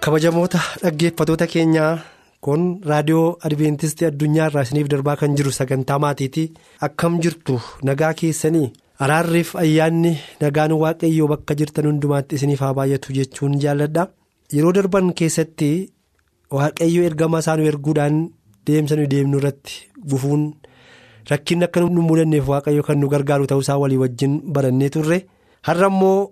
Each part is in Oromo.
Kabajamoota dhaggeeffatoota keenyaa kun raadiyoo adventistii addunyaa irraa isiniif darbaa kan jiru sagantaa maatiiti. Akkam jirtu nagaa keessanii? Araarriif ayyaanni nagaan waaqayyoo bakka jirtan hundumaatti isiniif haa baay'atu jechuun jaalladha. Yeroo darban keessatti waaqayyoo ergamaa isaanii erguudhaan deemsa nu deemnu irratti gufuun rakkinni akka nu mudanneef waaqayyo kan nu gargaaru ta'uusaa walii wajjin barannee turre. Har'a immoo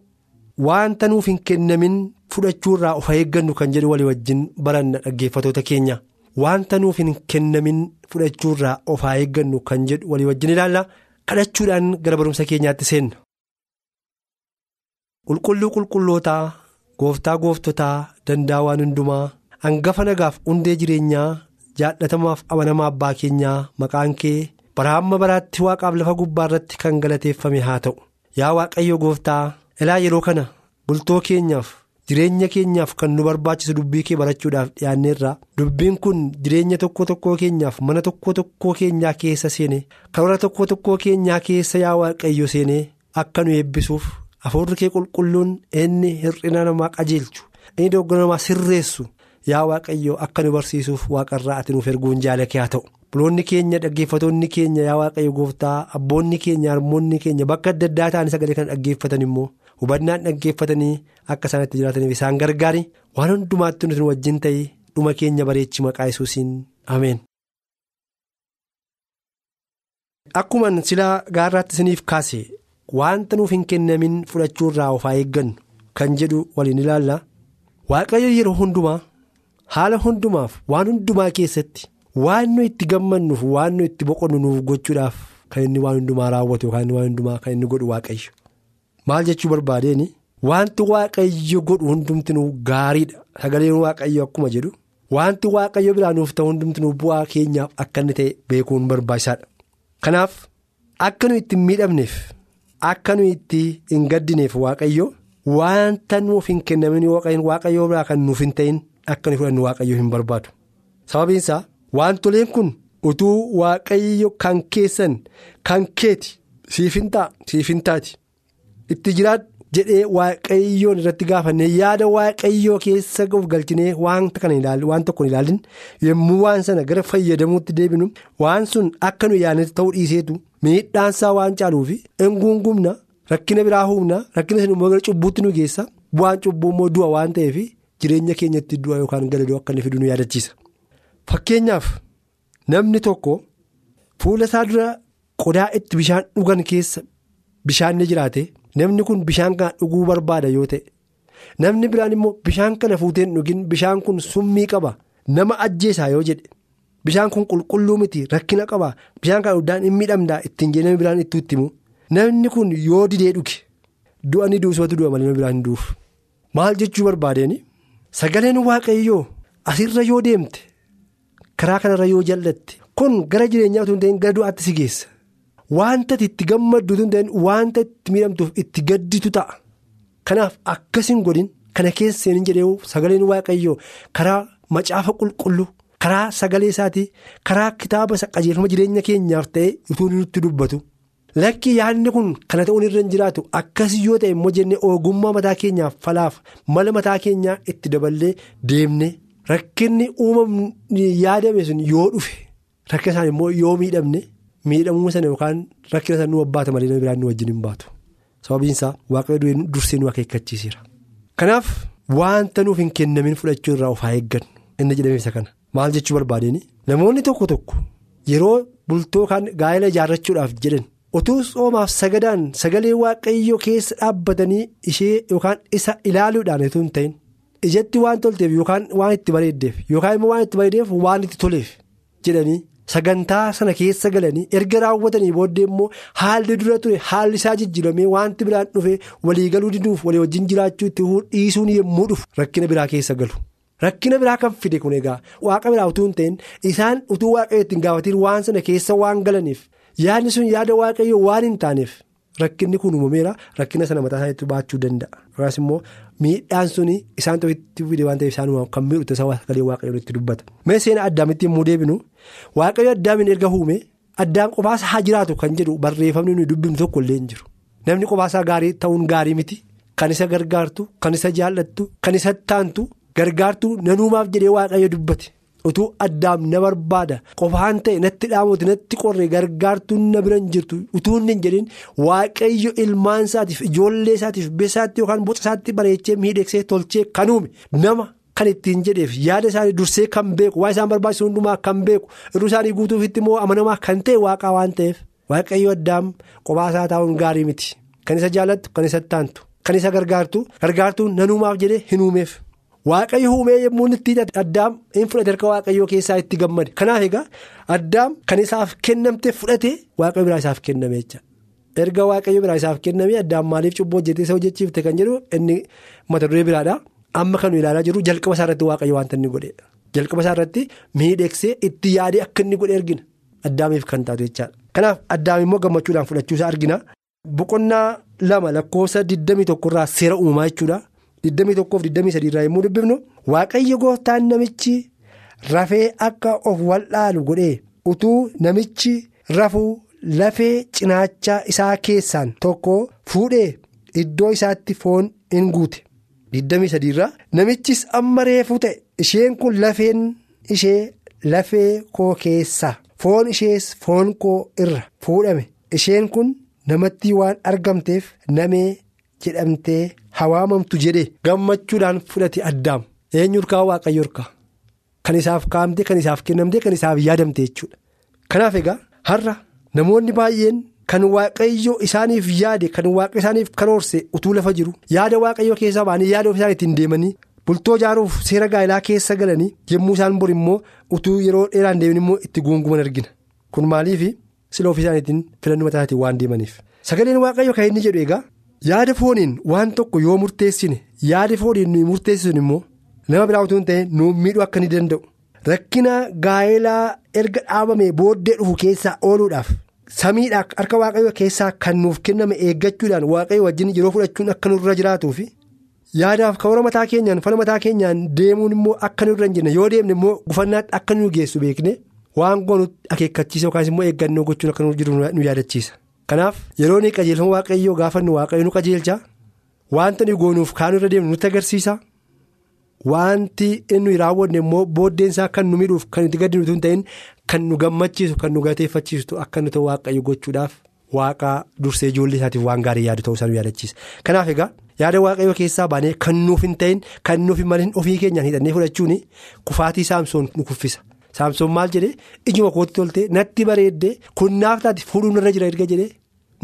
wanta nuuf hin kennamin. fudhachuurraa of eeggannu kan jedhu walii wajjin baranna dhaggeeffatoota keenya wanta nuuf hin kennamin fudhachuurraa of eeggannu kan jedhu walii wajjin ilaalla kadhachuudhaan gara barumsa keenyaatti seenna. qulqulluu qulqullootaa gooftaa gooftotaa danda'a waan hundumaa hangafa nagaaf hundee jireenyaa jaallatamaaf amanamaa abbaa keenyaa maqaan kee bara hamma baraatti waaqaaf lafa gubbaa irratti kan galateeffame haa ta'u yaa waaqayyo gooftaa ilaa yeroo kana bultoo keenyaaf. jireenya keenyaaf kan nu barbaachisu dubbii kee barachuudhaaf dhiyaanneerra dubbiin kun jireenya tokko tokkoo keenyaaf mana tokko tokkoo keenyaa keessa seene karoora tokko tokkoo keenyaa keessa yaa waaqayyo seene akka nu eebbisuuf hafuurri kee qulqulluun inni hir'ina namaa qajeelchu inni dogoggora namaa sirreessu yaa waaqayyo akka nu barsiisuuf waaqarraa ati nuuf erguun jaalakee haa ta'u buloonni keenya dhaggeeffatoonni keenya yaa waaqayyo gooftaa abboonni keenya harmoonni keenya bakka adda addaa ta'anii sagalee kan dhaggeeffatan immoo. Hubannaan dhaggeeffatanii akka isaan itti jiraataniif isaan gargaari. Waan hundumaatti nuti wajjin ta'e dhuma keenya bareechi maqaa yesuusiin. Ameen. Akkuma silaa gaarraatti isiniif kaase. Wanta nuuf hin kennamin fudhachuurraa of haa eeggannu. Kan jedhu waliin ilaalla. Waaqayyo yeroo hundumaa haala hundumaaf waan hundumaa keessatti waan nu itti gammannuuf waan nu itti boqonnu nuuf gochuudhaaf kan inni waan hundumaa raawwatu yookaan waan hundumaa kan inni godhu waaqayyo. Maal jechuu barbaadeen wanti waaqayyo godhu hundumtinuu gaariidha sagaleen waaqayyo akkuma jedhu wanti waaqayyo biraa nuuf ta'u hundumtinuu bu'aa keenyaaf akka inni ta'e beekuun barbaachisaadha. kanaaf akka nu itti miidhamneef akka nu itti hin gaddineef waaqayyo wanta nuuf hin kennamin waaqayyo biraa kan nuuf hin ta'in akka nu fudhannu waaqayyo hin barbaadu sababiin isaa wantoleen kun utuu waaqayyo kan keessan kan keeti siif hin ta'a siif hin taati. Itti jiraadhu jedhee waaqayyoon irratti gaafannee yaada waaqayyoo keessa of galchinee waan tokko hin ilaallin yommuu waan sana gara fayyadamuutti deebinu waan sun akka nu yaadnetti ta'uu dhiiseetu miidhaansaa waan caaluufi engungumna rakkina biraa humna rakkina sun immoo gara cubbuutti nu geessa bu'aan cubbuu immoo du'a waan ta'eef jireenya keenyatti du'a yookaan galadoo akka inni fidu nu yaadachiisa. Fakkeenyaaf namni tokko fuula isaa dura qodaa itti bishaan dhugan keessa bishaan ni jiraate. Namni kun bishaan kana dhuguu barbaada yoo ta'e namni biraan immoo bishaan kana fuuteen dhugin bishaan kun summii qaba nama ajjeesaa yoo jedhe bishaan kun qulqulluu miti rakkina qaba. Bishaan kana dhuddaan hin miidhamdaa ittiin jee namni biraan itti himu namni kun yoo didee dhuge du'a ni duusumatu du'a malee nama biraan hin duuf. Maal jechuu barbaadeen? Sagaleen waaqayyoo asirra yoo deemte karaa kanarra yoo jallatte kun gara jireenyaa utuu hin ta'in gara du'aatti si geessa. Wanta itti gammaddu ta'in wanta itti miidhamtuuf itti gadditu ta'a. Kanaaf akkasiin godhin kana keessa hin jedhee sagaleen waaqayyoo karaa macaafa qulqulluu karaa sagalee isaatii karaa kitaaba qajeelfama jireenya keenyaaf ta'e utuu nutti dubbatu. Lakki yaadni kun kana ta'uun irra hin jiraatu akkasii yoo ta'e immoo jennee ogummaa mataa keenyaaf falaaf mala mataa keenyaa itti daballee deemne rakkinni uumamni yaadame sun yoo dhufe rakkina isaan immoo yoo miidhamne. Miidhamuu sana yookaan rakkina sana nu abbaata malee nama biraan nu wajjin hin baatu. Sababiin isaa waaqayyo dursee nu akeekkachiiseera. kanaaf wanta nuuf hin kennamin fudhachuu irraa of haa eeggannu inni jedhame isa kana. Maal jechuu barbaadeen namoonni tokko tokko yeroo bultoo kan gaa'ela ijaarrachuudhaaf jedhan utuu soomaaf sagadaan sagalee waaqayyoo keessa dhaabbatanii ishee yookaan isa ilaaluudhaan utuu hin ta'in ijatti waan tolteef yookaan waan itti bareeddeef yookaan immoo waan itti bareedeef waan itti toleef jedhanii sagantaa sana keessa galanii erga raawwatanii booddee immoo haalli dura ture haalli isaa jijjiiramee wanti biraan dhufee waliigaluu diduuf walii wajjin jiraachuu itti dhiisuun yommuu dhufu rakkina biraa keessa galu. Rakkina biraa kan fide kun egaa waaqa biraa utuu hin ta'in isaan utuu waaqayyo ittiin gaafatiin waan sana keessa waan galaniif yaadni sun yaada waaqayyo waan hin taaneef rakkinni kun uumameera rakkina sana mataa isaaniitti baachuu danda'a. Yookaas immoo miidhaan suni isaan tokkotti fide waan ta'eef isaan kan miidhu tasaa sagalee waaqayyoon itti dubbata. Mee seena addaamitti yommuu deebinu waaqayyo addaamin erga uume addaan qophaasa haa jiraatu kan jedhu barreeffamni nuyi dubbifnu tokko illee hin. Namni qophaasaa gaarii ta'uun gaarii miti kan isa gargaartu kan isa jaallattu kan isa taantu. Gargaartuu nanuumaaf jedhee waaqayyo dubbate utuu addaam na barbaada qofaan ta'e natti dhaamooti natti qorre gargaartuun na biran jirtu utuu hin jedhin waaqayyo ilmaan isaatiif ijoollee isaatiif beesaatti yookaan boca isaatti bareechee miidhagsee tolchee kan uume nama kan ittiin jedheef yaada isaanii dursee kan beeku waa isaan barbaachisu hundumaa kan beeku irruu isaanii guutuufitti immoo amanamaa kan ta'e waaqaa waan ta'eef waaqayyo addaam qofaasaa taa'uun gaarii miti kan isa jaallattu kan isa taantu kan isa gargaartu gargaartuun nanuumaaf jedhee hin uumeef. Waaqayyo uumee yommuu itti addaam hin fudhate harka waaqayyoo keessaa itti gammade. Kanaaf egaa addaam kan isaaf kennamte fudhate waaqayyo biraa isaaf kenname jecha. Erga waaqayyo biraa isaaf kenname addaam maaliif cubboo hojjetee isa hojjechiifte kan jedhu inni mata duree biraadha. Amma kan ilaalaa jiru jalqaba isaa irratti waaqayyo waanta inni godhe. Jalqaba isaa irratti miidhagsee itti yaadee akka inni godhe argina. Addaamiif kan taatu jechaadha. Kanaaf addaam immoo gammachuudhaan fudhachuusaa argina. Boqonnaa lama lakkoofsa 21 irraa seera uumamaa jechuudha. 21-23 irraa yommuu dubbifnu waaqayyo gooftaan namichi rafee akka of wal'aalu godhee utuu namichi rafuu lafee cinaachaa isaa keessaan tokko fuudhee iddoo isaatti foon in guute 23 irraa namichis amma reefuu ta'e isheen kun lafeen ishee lafee koo keessaa foon ishees foon koo irra fuudhame isheen kun namatti waan argamteef namee. Jedhamtee hawaamamtu jedhee gammachuudhaan fudhate addaam eenyu hirkaa waaqayyo hirkaa kan isaaf kaa'amte kan isaaf kennamte kan isaaf yaadamte jechuudha. Kanaaf egaa har'a namoonni baay'een kan waaqayyo isaaniif yaade kan waaqa isaaniif karoorse utuu lafa jiru yaada waaqayyo keessaa ba'anii yaada ofii isaanii ittiin deemanii bultoo ijaaruuf seera gaa'ilaa keessa galanii yommuu isaan bor immoo utuu yeroo dheeraan deeman immoo itti guunguman argina kun maaliif sila ofii isaaniitiin filannoo mataatiin waan deemaniif sagaleen waaqayyo kan inni jedhu egaa. Yaada fooniin waan tokko yoo murteessine yaada fooniin nuyi murteessinu immoo nama biraa utuu hin ta'in nu miidhuu akka ni danda'u rakkina gaa'elaa erga dhaabame booddee dhufu keessaa ooluudhaaf samiidhaa harka waaqayyo keessaa kan nuuf kenname eeggachuudhaan waaqayyo wajjin yeroo fudhachuun akka nurra jiraatuufi yaadaaf karoora mataa keenyaan fala mataa keenyaan deemuun immoo akka nurra hin jenne yoo deemne immoo gufannaatti akka nu geessu beekne waan goonu akeekkachiisa yookaas immoo eeggannoo gochuun akka nu jiru nu yaadachiisa. Kanaaf yeroo ni qajeelfama waaqayyoo gaafannu waaqayyo nu qajeelcha wanta nu goonuuf kaan irra deemnu nutti agarsiisa wanti inni raawwanne immoo booddeensaa kan nu midhuuf kan nuti gaddinu hin ta'in kan nu gammachiisu kan nu gateeffachiistu akka nu ta'u waaqayyo gochuudhaaf waaqa dursee ijoollee isaatiif waan gaarii yaadu ta'uu isaa nu yaadachiisa. Kanaaf egaa yaada waaqayyoo keessaa baanee kan nuuf hin ta'in kan nuuf hin malin ofii keenyaan hidhannee fudhachuun kufaatii saamsoon nu kuffisa. Saamsoon maal jedhee ijuma kootti toltee natti bareeddee kun naaf taate fuudhuun irra jira erga jedhee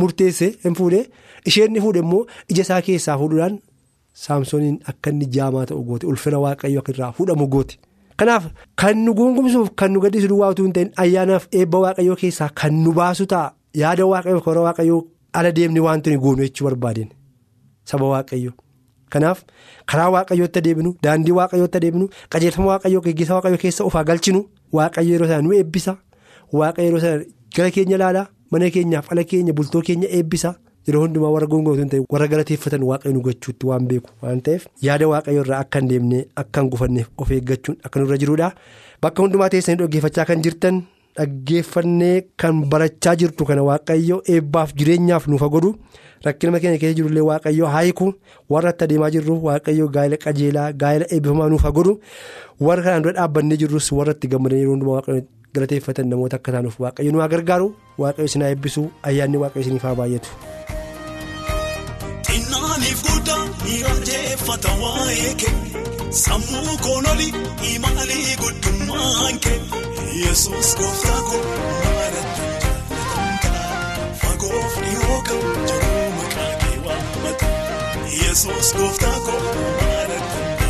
murteessee hin fuudhee isheen ni fuudhe immoo ija isaa keessaa fuudhuudhaan saamsooniin akka inni jaamaa ta'u goote ulfina waaqayyo akka irraa fuudhamu goote. Kanaaf kan nu guungumsuuf kan nu gaddisiisu duwwaa utuu hin ta'in ayyaanaaf eebba waaqayyoo keessaa kan nu baasu ta'a yaada waaqayyoo karaa waaqayyoo ala deemne wanti nu goonu jechuu barbaadeen saba waaqayyoo. Kanaaf karaa waaqayyootti adeemnu daandii waaqayyootti adeemnu qajeelfama waaqayyoo geggeessa waaqayyoo keessa ofaa galchinu waaqayyo yeroo sana nu eebbisa waaqayyo yeroo sana gara keenya ilaalaa mana keenyaaf ala keenya bultoo keenya eebbisa yeroo hundumaa warra goongootu hin ta'e warra galateeffatan waaqayyo nu gochuutti waan beeku waan ta'eef yaada waaqayyo irraa akka hin deemne akka hin gufanneef of eeggachuun akka nurra jiruudha bakka hundumaa teessanii dhaggeeffachaa kan jirtan dhaggeeffannee kan barachaa jirtu kana waaqayyo eebbaaf jireenyaaf nuuf godhu. Rakkina keenya keessa jirullee waaqayyo haayiku warra itti adeemaa jirru waaqayyo gaa'ela qajeelaa gaa'ela eebbifamaa nuuf godhu warra kanaan dura dhaabbannee jirrus warra itti gammadan yeroo hundumaa waaqayyo galateeffatan namoota akka taanuuf waaqayyo nu haa gargaaru waaqayyo isin haa eebbisu ayyaanni waaqayyo isiniif haa baay'atu. Sammuu koonoli imaalii guddummaan kee yesus gooftaa koo Yesus gooftaa koo maalatti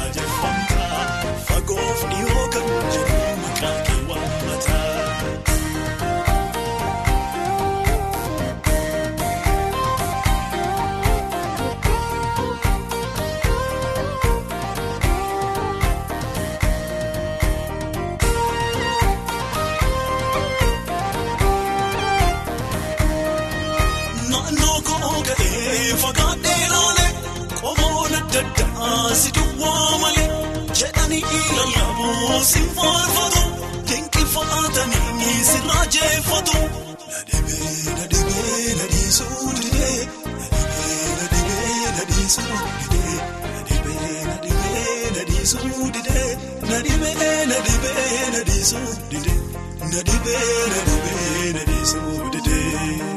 si duwwaa malee jedhanii lallaboo si faarfatu dinqifatanii si raajeffatu. Nadhibee nadhibee nadhiisuu didee nadhibee nadhiisuu didee nadhibee nadhibee nadhiisuu didee nadhibee nadhibee nadhiisuu didee nadhibee nadhibee nadhiisuu didee.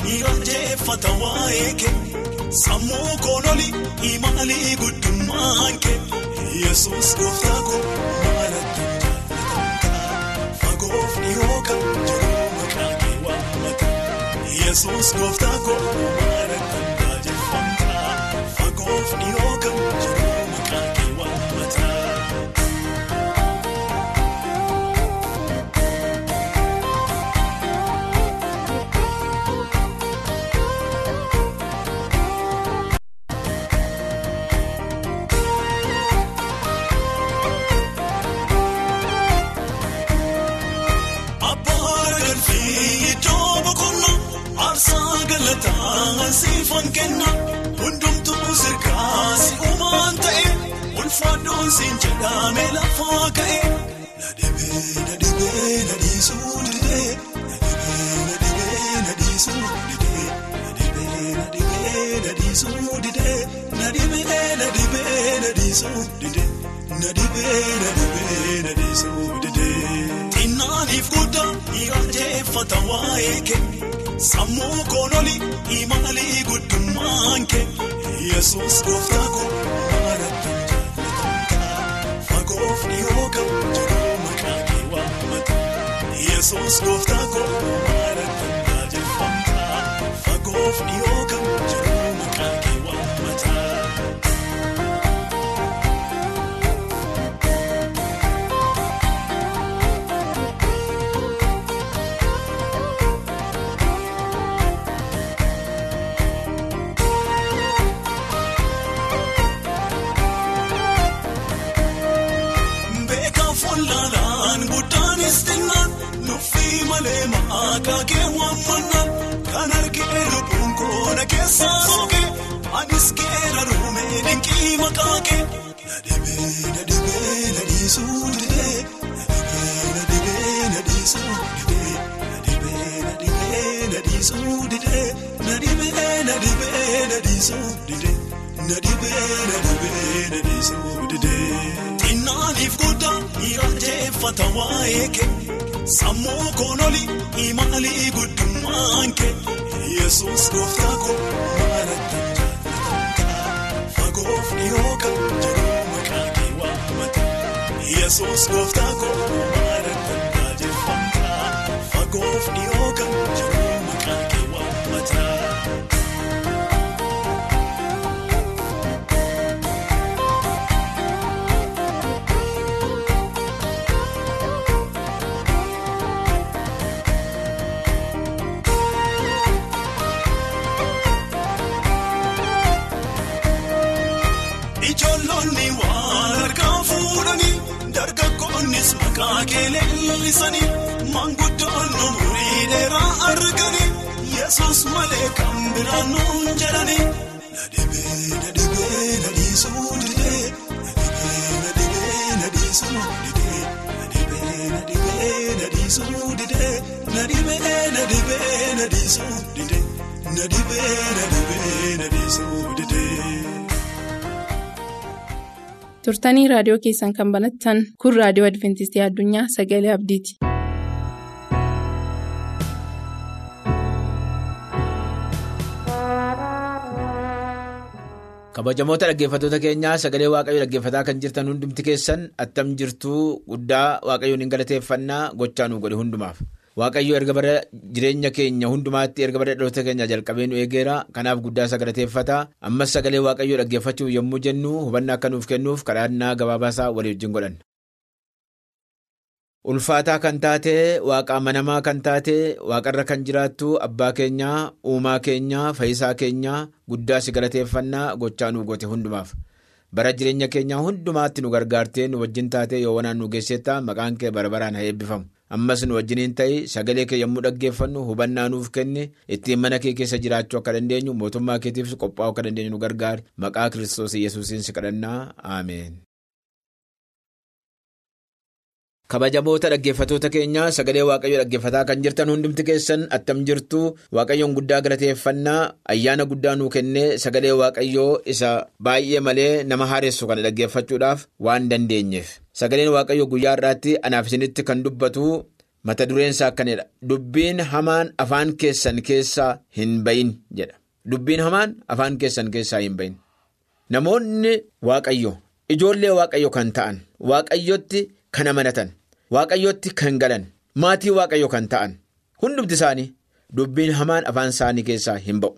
Guddaa miidhagdeeffata waa'ee kee sammuu koonoli imaalii guddummaan kee yesus gooftaa koo maalatti jaalatamtaa fagoof dhihoo kan jiru maqaa kee waammata yesus gooftaa koo maalatti jaalatamtaa fagoof dhihoo sammuu koonoli imaalii guddummaan kee yesus gooftaa koo maalatti jaalatamtaa fagoof dhihoo kan jiru maqaa kee waammata yesus gooftaa koo maqaa kee waammannaan kan argee lubbuun koona keessaa sookee anis keera ruumee dinqii maqaa kee. Nadhibee nadhibee nadhiisuu didee nadhibee nadhibee nadhiisuu didee nadhibee nadhibee nadhiisuu didee nadhibee nadhibee nadhiisuu didee nadhibee nadhibee nadhiisuu didee. Xinnaaniif guddaa miidhagdeeffata waa'ee kee sammuu koonoli imaalii guddummaan kee yesus gooftaa koo maalatti jaalatamtaa fagoof dhihoo kan jiru maqaa kee waammata yesus gooftaa koo maalatti jaalatamtaa fagoof dhihoo kan jiru maqaa kee waammata. Dargaggoonnis maqaa kee leellisanii maanguddoon umurii dheeraa arganii yesus malee kan biraan nuun jedhanii. Nadhibee nadhibee nadhiisuu didee nadhibee nadhibee nadhiisuu didee nadhibee nadhibee nadhiisuu didee nadhibee nadhibee nadhiisuu didee nadhibee nadhibee nadhiisuu didee. Turtanii raadiyoo keessan kan banattan kun raadiyoo adventistii addunyaa sagalee abdiiti. kabajamoota dhaggeeffattoota keenyaa sagalee waaqayyoo dhaggeeffataa kan jirtan hundumti keessan attam jirtuu guddaa waaqayyoon hin galateeffannaa gochaa nu godhe hundumaaf waaqayyo erga bara jireenya keenya hundumaatti erga bara dhaloota keenya jalqabee nu eegeera. Kanaaf guddaa isa galateeffata ammas sagalee waaqayyoo dhaggeeffachuuf yommuu jennu hubannaa akka nuuf kennuuf kadhannaa gabaabaasaa walii wajjin godhanna. ulfaataa kan taate waaqa amanamaa kan taate waaqarra kan jiraattu abbaa keenyaa uumaa keenyaa fayyisaa keenyaa guddaa si galateeffannaa gochaa nu goote hundumaaf. Bara jireenya keenyaa hundumaatti nu gargaartee nu wajjin taate yoo wanaan nu geessetta maqaan kee bara baraan haa eebbifamu ammas nu wajjiniin ta'e sagalee kee yommuu dhaggeeffannu hubannaa nuuf kenne ittiin mana kee keessa jiraachuu akka dandeenyu mootummaa keetiif qophaa'uu akka dandeenyu nu gargaari maqaa kiristoos yesuusiin si kadhannaa aameen. Kabajamoota dhaggeeffatoota keenyaa sagalee waaqayyoo dhaggeeffataa kan jirtan hundumti keessan attam jirtu waaqayyoon guddaa galateeffannaa ayyaana guddaa nuu kennee sagalee waaqayyoo isa baay'ee malee nama haaressu kana dhaggeeffachuudhaaf waan dandeenyeef. Sagaleen waaqayyoo guyyaa irraatti anaaf isinitti kan dubbatu mata dureensaa akkanidha dubbiin hamaan afaan keessan keessaa hin bayin jedha. Dubbiin hamaan afaan keessan keessaa hin bayin namoonni waaqayyo ijoollee waaqayyo kan ta'an waaqayyotti kan amanatan. Waaqayyotti kan galan maatii waaqayyo kan ta'an hundumti isaanii dubbiin hamaan afaan isaanii keessaa hin ba'u.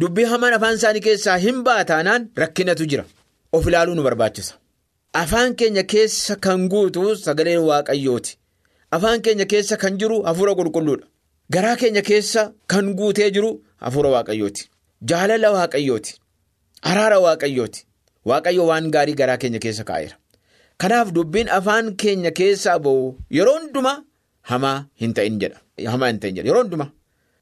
Dubbii hamaan afaan isaanii keessaa hin ba'a taanaan rakkinatu jira. Of ilaaluu nu barbaachisa. Afaan keenya keessa kan guutu sagaleen waaqayyooti. Afaan keenya keessa kan jiru hafuura qulqulluudha. Garaa keenya keessa kan guutee jiru hafuura waaqayyooti. Jaalala waaqayyooti. Araara waaqayyooti. Waaqayyo waan gaarii garaa keenya keessa kaa'eera. Kanaaf dubbiin afaan keenya keessaa ba'u yeroo hundumaa hamaa hin ta'in jedha. Yeroo hundumaa.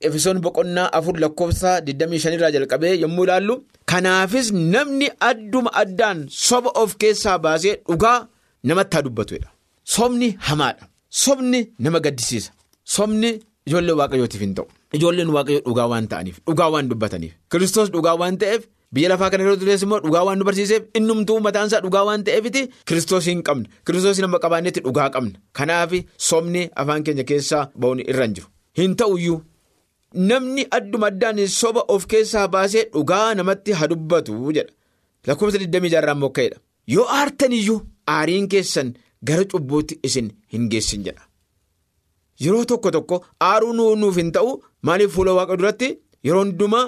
Efesoon boqonnaa afur lakkoofsa 25 irraa jalqabee yommuu ilaallu. Kanaafis namni adduma addaan soba of keessaa baasee dhugaa namatti haa dubbatudha. Sobni hamaadha. Sobni nama gaddisiisa. Sobni ijoollee waaqayyootiif hin ta'u. Ijoolleen waaqayyoo dhugaa waan ta'aniif dhugaa waan dubbataniif Kiristoos dhugaa waan ta'eef. Biyya lafaa kana irra turees immoo dhugaa waan nu barsiiseef innumtuu mataansaa dhugaa waan ta'eefiti kiristoos hin qabne. Kiristoos nama qabaannetti dhugaa qabna kanaaf sobni afaan keenya keessaa ba'uun irra hin jiru. Hin ta'uyyuu namni adduma addaan soba of keessaa baasee dhugaa namatti haa dubbatu jedha. Lakkoofsa 26 irraa immoo ka'edha yoo aartaniyyuu aariin keessan gara cubbuutti isin hin geessin jedha. Yeroo tokko tokko aaruu nuuf hin ta'u maaliif fuula waaqa duratti? Yeroo hundumaa.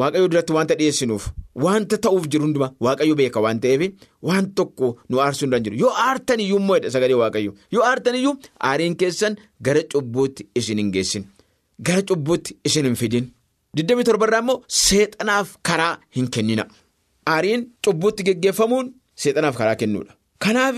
Waaqayyo duratti wanta dhiyeessinuuf wanta ta'uuf jiru hundumaa waaqayyo beeka waan ta'eef waan tokko nu aarsuu hin jiru yoo aartan iyyuu immoo sagalee waaqayyo. Yoo aartan iyyuu aariin keessan gara cubbuutti isin hin geessin. Gara cubbuutti isin hin fidin. 27 irraa immoo seexanaaf karaa hin kennina. Aariin cubbuutti geggeeffamuun seexanaaf karaa kennuudha. Kanaaf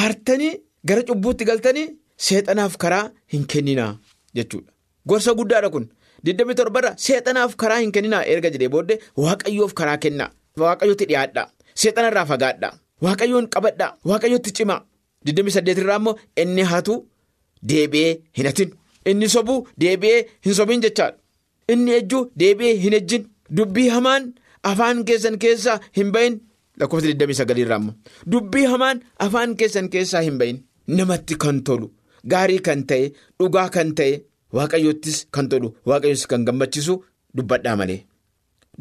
aartanii gara cubbuutti galtanii seexanaaf karaa hin kennina jechuudha. Gorsa guddaadha kun. 27 irra seexanaaf karaa hin kenninaa erga jedhee booddee waaqayyoof karaa kennaa waaqayyootti dhiyaadhaa seexanarraa fagaadhaa waaqayyoon qabadhaa waaqayyootti cimaa 28 irraa immoo inni hatu deebi'ee hin hatin. Inni sobuu deebi'ee hin sobin jechaadha. Inni ejjuu deebi'ee hin ejjin. Dubbii hamaan afaan keessan keessaa hin bahin. Lakkoofsa 29 irraa immoo dubbii hamaan afaan keessan keessaa hin bahin. Namatti kan tolu gaarii kan ta'e dhugaa kan ta'e. Waaqayyoottis kan tolu waaqayyoottis kan gammachiisu dubbadhaa malee.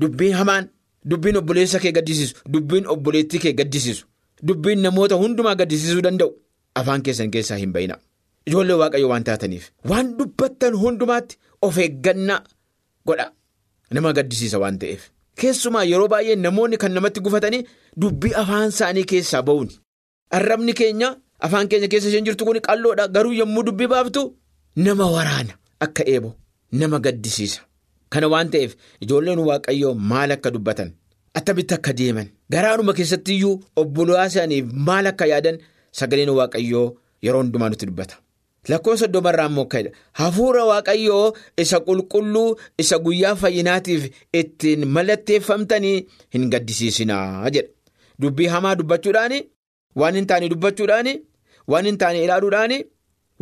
Dubbiin hamaan dubbiin obboleessa kee gaddisiisu dubbiin obboleettii kee gaddisiisu dubbiin namoota hundumaa gaddisiisuu danda'u afaan keessan keessaa hin bayina ijoollee waaqayyo waan taataniif waan dubbattan hundumaatti of eeggannaa godha. Nama gaddisiisa waan ta'eef. Keessumaa yeroo baay'ee namoonni kan namatti gufatanii dubbii afaan isaanii keessaa ba'uun arrabni keenya afaan keenya keessa isheen jirtu kun qalloodha. Garuu yommuu dubbii baaftu. Nama waraana akka eebo nama gaddisiisa. Kana waan ta'eef ijoolleen waaqayyoo maal akka dubbatan? Attamitti akka deeman. Garaanuma keessatti iyyuu obbolaa isaaniif maal akka yaadan sagaleen waaqayyoo yeroo hundumaa nutti dubbata. Lakkoofsa soddomarraa immoo ka'edha hafuura waaqayyoo isa qulqulluu isa guyyaa fayyinaatiif ittiin mallatteeffamtanii hin gaddisiisinaa jedha. Dubbii hamaa dubbachuudhaani waan hin taane dubbachuudhaani waan hin taane ilaaluudhaani.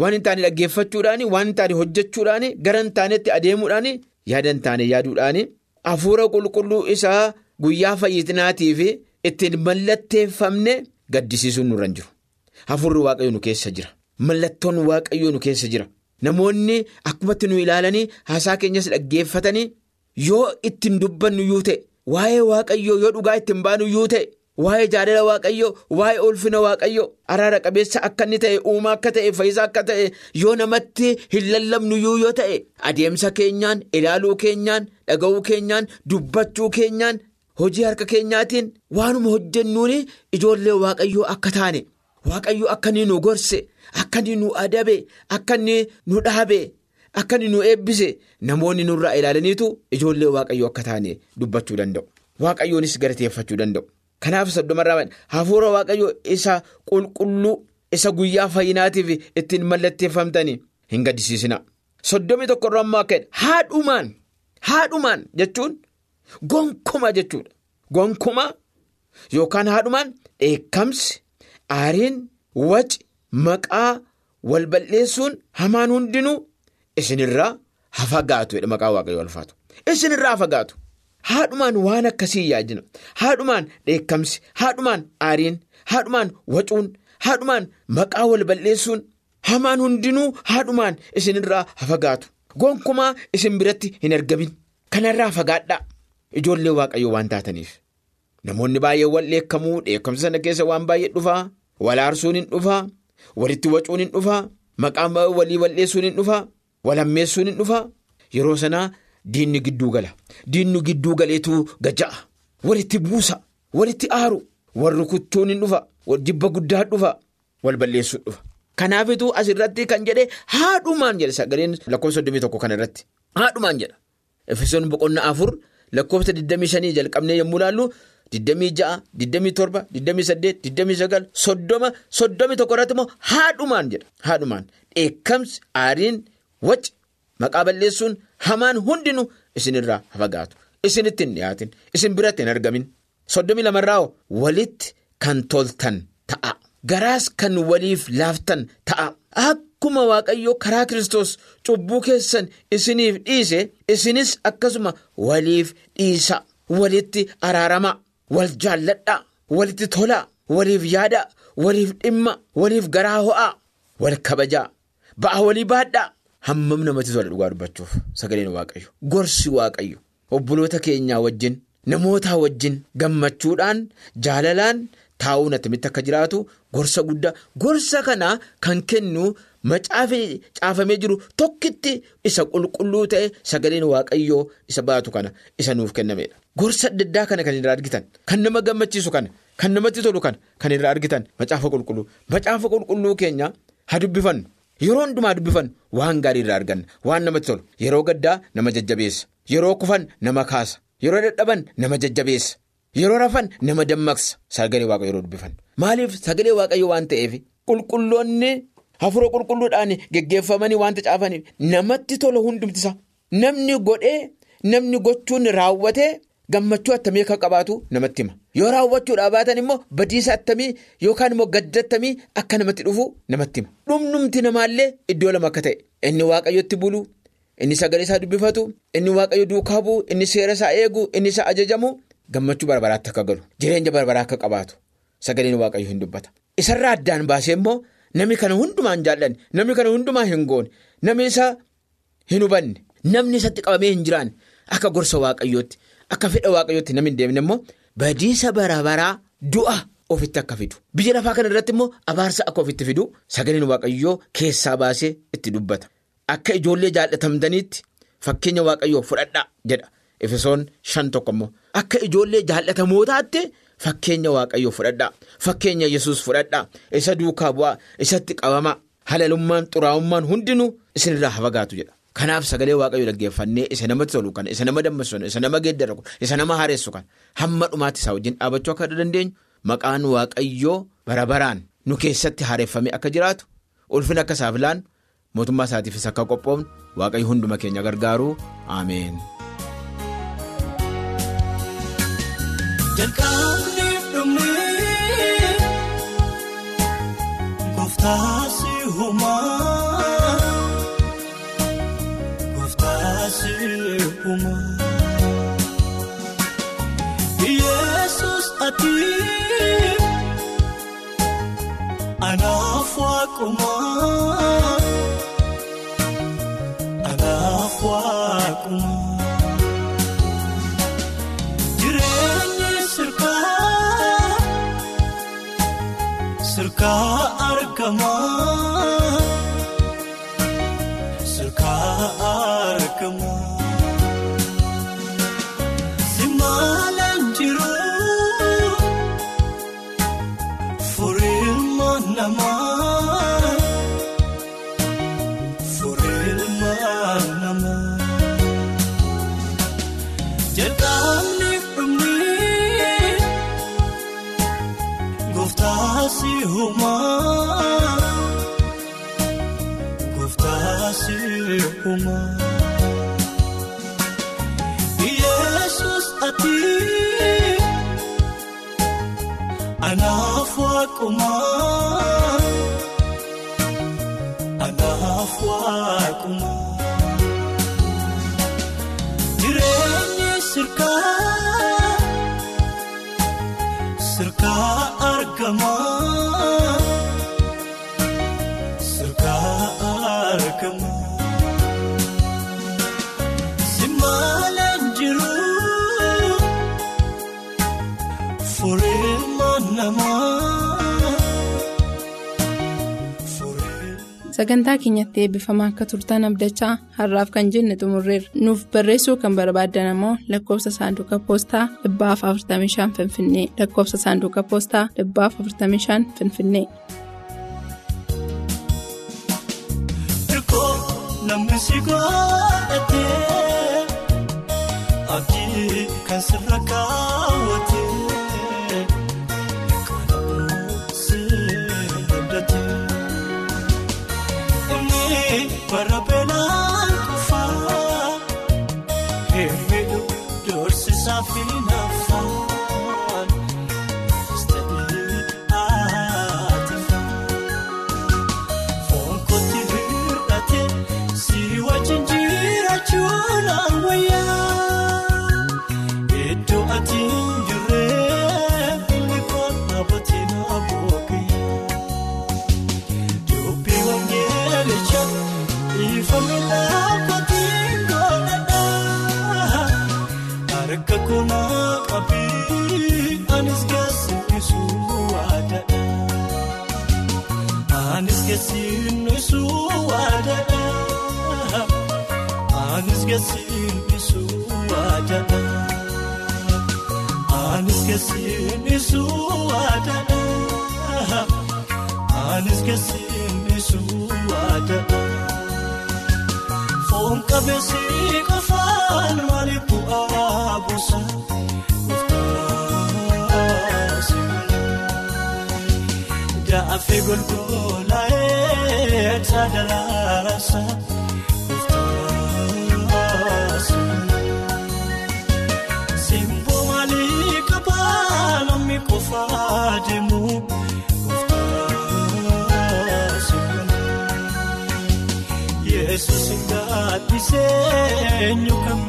Waan hin taane dhaggeeffachuudhaani waan hin taane hojjechuudhaani gara hin taanetti adeemuudhaani yaada hin taane yaaduudhaani hafuura qulqulluu isaa guyyaa fayyinaatiif ittiin mallatteeffamne gaddisiisuun nurra hin jiru. Hafuurri waaqayyo nu keessa jira. Mallattoon waaqayyo nu keessa jira. Namoonni akkumatti nu ilaalanii haasaa keenyas dhaggeeffatanii yoo ittiin dubbannu yoo ta'e waa'ee waaqayyoo yoo dhugaa ittiin baanu yoo ta'e. Waa'ee jaalala waaqayyoo waa'ee ulfina waaqayyoo araara qabeessa akka inni ta'e uumaa akka ta'e fayyisaa akka ta'e yoo namatti hin lallabnu yoo ta'e adeemsa keenyaan ilaaluu keenyaan dhaga'uu keenyaan dubbachuu keenyaan hojii harka keenyaatiin waanuma hojjennuun ijoollee waaqayyoo akka taane waaqayyo akka inni nu gorse akka inni nu adabe akka inni nu dhaabe akka inni nu eebbise namoonni nurraa ilaalaniitu ijoollee waaqayyo akka taane dubbachuu danda'u waaqayyoonis galateeffachuu danda'u. Kanaaf soddomarraa hafuura waaqayyo isa qulqulluu isa guyyaa fayyinaatiif ittiin mallatteeffamtanii hin gaddisiisina. Soddomii tokkorraa ammoo akka haadhumaan haadhumaan jechuun gonkuma jechuudha. Gonkuma yookaan haadhumaan dheekkamsi aariin waci maqaa wal balleessuun hamaan hundinuu isinirraa hafagaatu jedha maqaa waaqayyo alfaatu. Isinirraa hafagaatu. Haadhumaan waan akkasii yaadina. Haadhumaan dheekkamsi, haadhumaan aariin, haadhumaan wacuun, haadhumaan maqaa wal balleessuun hamaan hundinuu haadhumaan isinirraa hafagaatu. Gonkumaa isin biratti hin argamin. Kanarraa fagaadhaa. Ijoollee waaqayyoo waan taataniif. Namoonni baay'ee wal dheekkamuu dheekkamsa sana keessa waan baay'ee dhufaa. Wal aarsuun hin dhufaa. Walitti wacuun hin dhufaa. Maqaa walii balleessuun hin dhufaa. Wal hammeessuun hin dhufaa. Yeroo sanaa. Diinni gidduu gala diinni gidduu galeetu gaja'a walitti buusa walitti aaru warri kuttuun hin dhufa jibba guddaa dhufa wal balleessuu dhufa. Kanaafituu asirratti kan jedhe haadhumaan jedhe sagaleen lakkoofsa 21 kana irratti haadhumaan jedha. Efesoon boqonnaa afur lakkoofsa 25 jalqabnee yommuu ilaallu 26 27 28 29 30 31 irratti immoo haadhumaan jedha haadhumaan dheekkamsi aariin waci. Maqaa balleessuun hamaan hundinuu isinirraa hafagaatu. Isinitti hin dhiyaatin. Isin biratti hin argamin. Soddomii lamarraa walitti kan toltan ta'a. Garaas kan waliif laaftan ta'a. Akkuma Waaqayyoo karaa Kiristoos cubbuu keessan isiniif dhiise isinis akkasuma waliif dhiisa. Walitti araarama. Wal jaalladha. Walitti tola. Waliif yaada. Waliif dhimma. Waliif garaa ho'a. Wal kabajaa. Ba'a walii baadhaa. Hammam namatti tola dhugaa dubbachuuf sagaleen waaqayyo gorsi waaqayyo obboloota keenyaa wajjin namoota wajjin gammachuudhaan jaalalaan taa'uun attamitti akka jiraatu gorsa guddaa gorsa kana kan kennu macaafee caafamee jiru tokkitti isa qulqulluu ta'e sagaleen waaqayyoo isa baatu kana isa nuuf kennamedha. Gorsa adda addaa kana kan irraa argitan kan nama gammachiisu kana kan namatti tolu kana kan irraa argitan macaafa qulqulluu macaafa qulqulluu keenya haa dubbifannu. Yeroo hundumaa dubbifannu waan gaarii irraa arganna waan namatti tolu yeroo gaddaa nama jajjabeessa yeroo kufan nama kaasa yeroo dadhaban nama jajjabeessa yeroo rafan nama dammaqsa. Sagalee waaqayyo yeroo dubbifannu maaliif sagalee waaqayyo waan ta'eef? Qulqulloonni hafuura qulqulluudhaan geggeeffamanii waanta caafaniif namatti tola hundumtisa namni godhee namni gochuun raawwatee gammachuu attamii akka qabaatu namatti hima. Yoo raawwachuudhaa baatan immoo badiisa attamii yookaan immoo gadda attamii akka namatti dhufu namatti hima. Dhumnumti namaallee iddoo lama akka ta'e. Inni waaqayyotti bulu inni sagalee isaa dubbifatu inni waaqayyo duukaa bu'u inni seera isaa eegu inni isaa ajajamu gammachuu barbaraatti akka galu. Jireenya barbaraa akka qabaatu sagaleen waaqayyo hin dubbata. Isarraa addaan baasee immoo namni kana hundumaan jaallanne namni kana hundumaa hin goone namni isa hin hubanne namni isatti qabamee hin jiraanne akka gorsa waaqayyootti. Akka fedha waaqayyootti namni hin deemne immoo badiisa barabaraa du'a ofitti akka fidu. Biyya lafaa kana irratti immoo abaarsa akka ofitti fidu sagaleen waaqayyoo keessaa baasee itti dubbata. Akka ijoollee jaallatamtaniitti fakkeenya waaqayyoo fudhadhaa jedha. Efesoon shan tokko immoo akka ijoollee jaallatamootaatti fakkeenya waaqayyoo fudhadhaa fakkeenya yesus fudhadhaa isa duukaa bu'aa isatti qabamaa halalummaan xuraa'ummaan hundinuu isinirraa hafagaatu jedha. Kanaaf sagalee waaqayyo dhaggeeffannee isa namatti tolu kan isa nama dammaqsu isa nama geeddaru isa nama haaressu kan hamma dhumaatti isaa wajjin dhaabachuu akka dandeenyu maqaan waaqayyoo bara baraan nu keessatti haareffamee akka jiraatu ulfina akka isaaf laan mootummaa isaatiifis akka qophoofnu waaqayyo hunduma keenya gargaaru ameen. Yesus ati anaaf waaquma anaaf waaquma jireenyi sirkaa sirkaa argama namaa furelmaa namaa jedhamni furmii gooftaasi humaa gooftaasi humaa yesus ati anaaf waaqumaa. Simaaleen jiru furiilma. Sagantaa keenyatti eebbifamaa akka turtan abdachaa har'aaf kan jenne xumurreerra. Nuuf barreessuu kan barbaaddan ammoo lakkoofsa saanduqa poostaa 45 Finfinnee lakkoofsa saanduqa poostaa 45 Finfinnee. Namni si godhatee kan sirra kaawwatee Gaaffii golgolaa'ee taadalaasa gooftaasi. Simboo maalii qabaa namni qofaa deemu gooftaasi. Yesuus hin gaaddisee eenyu kan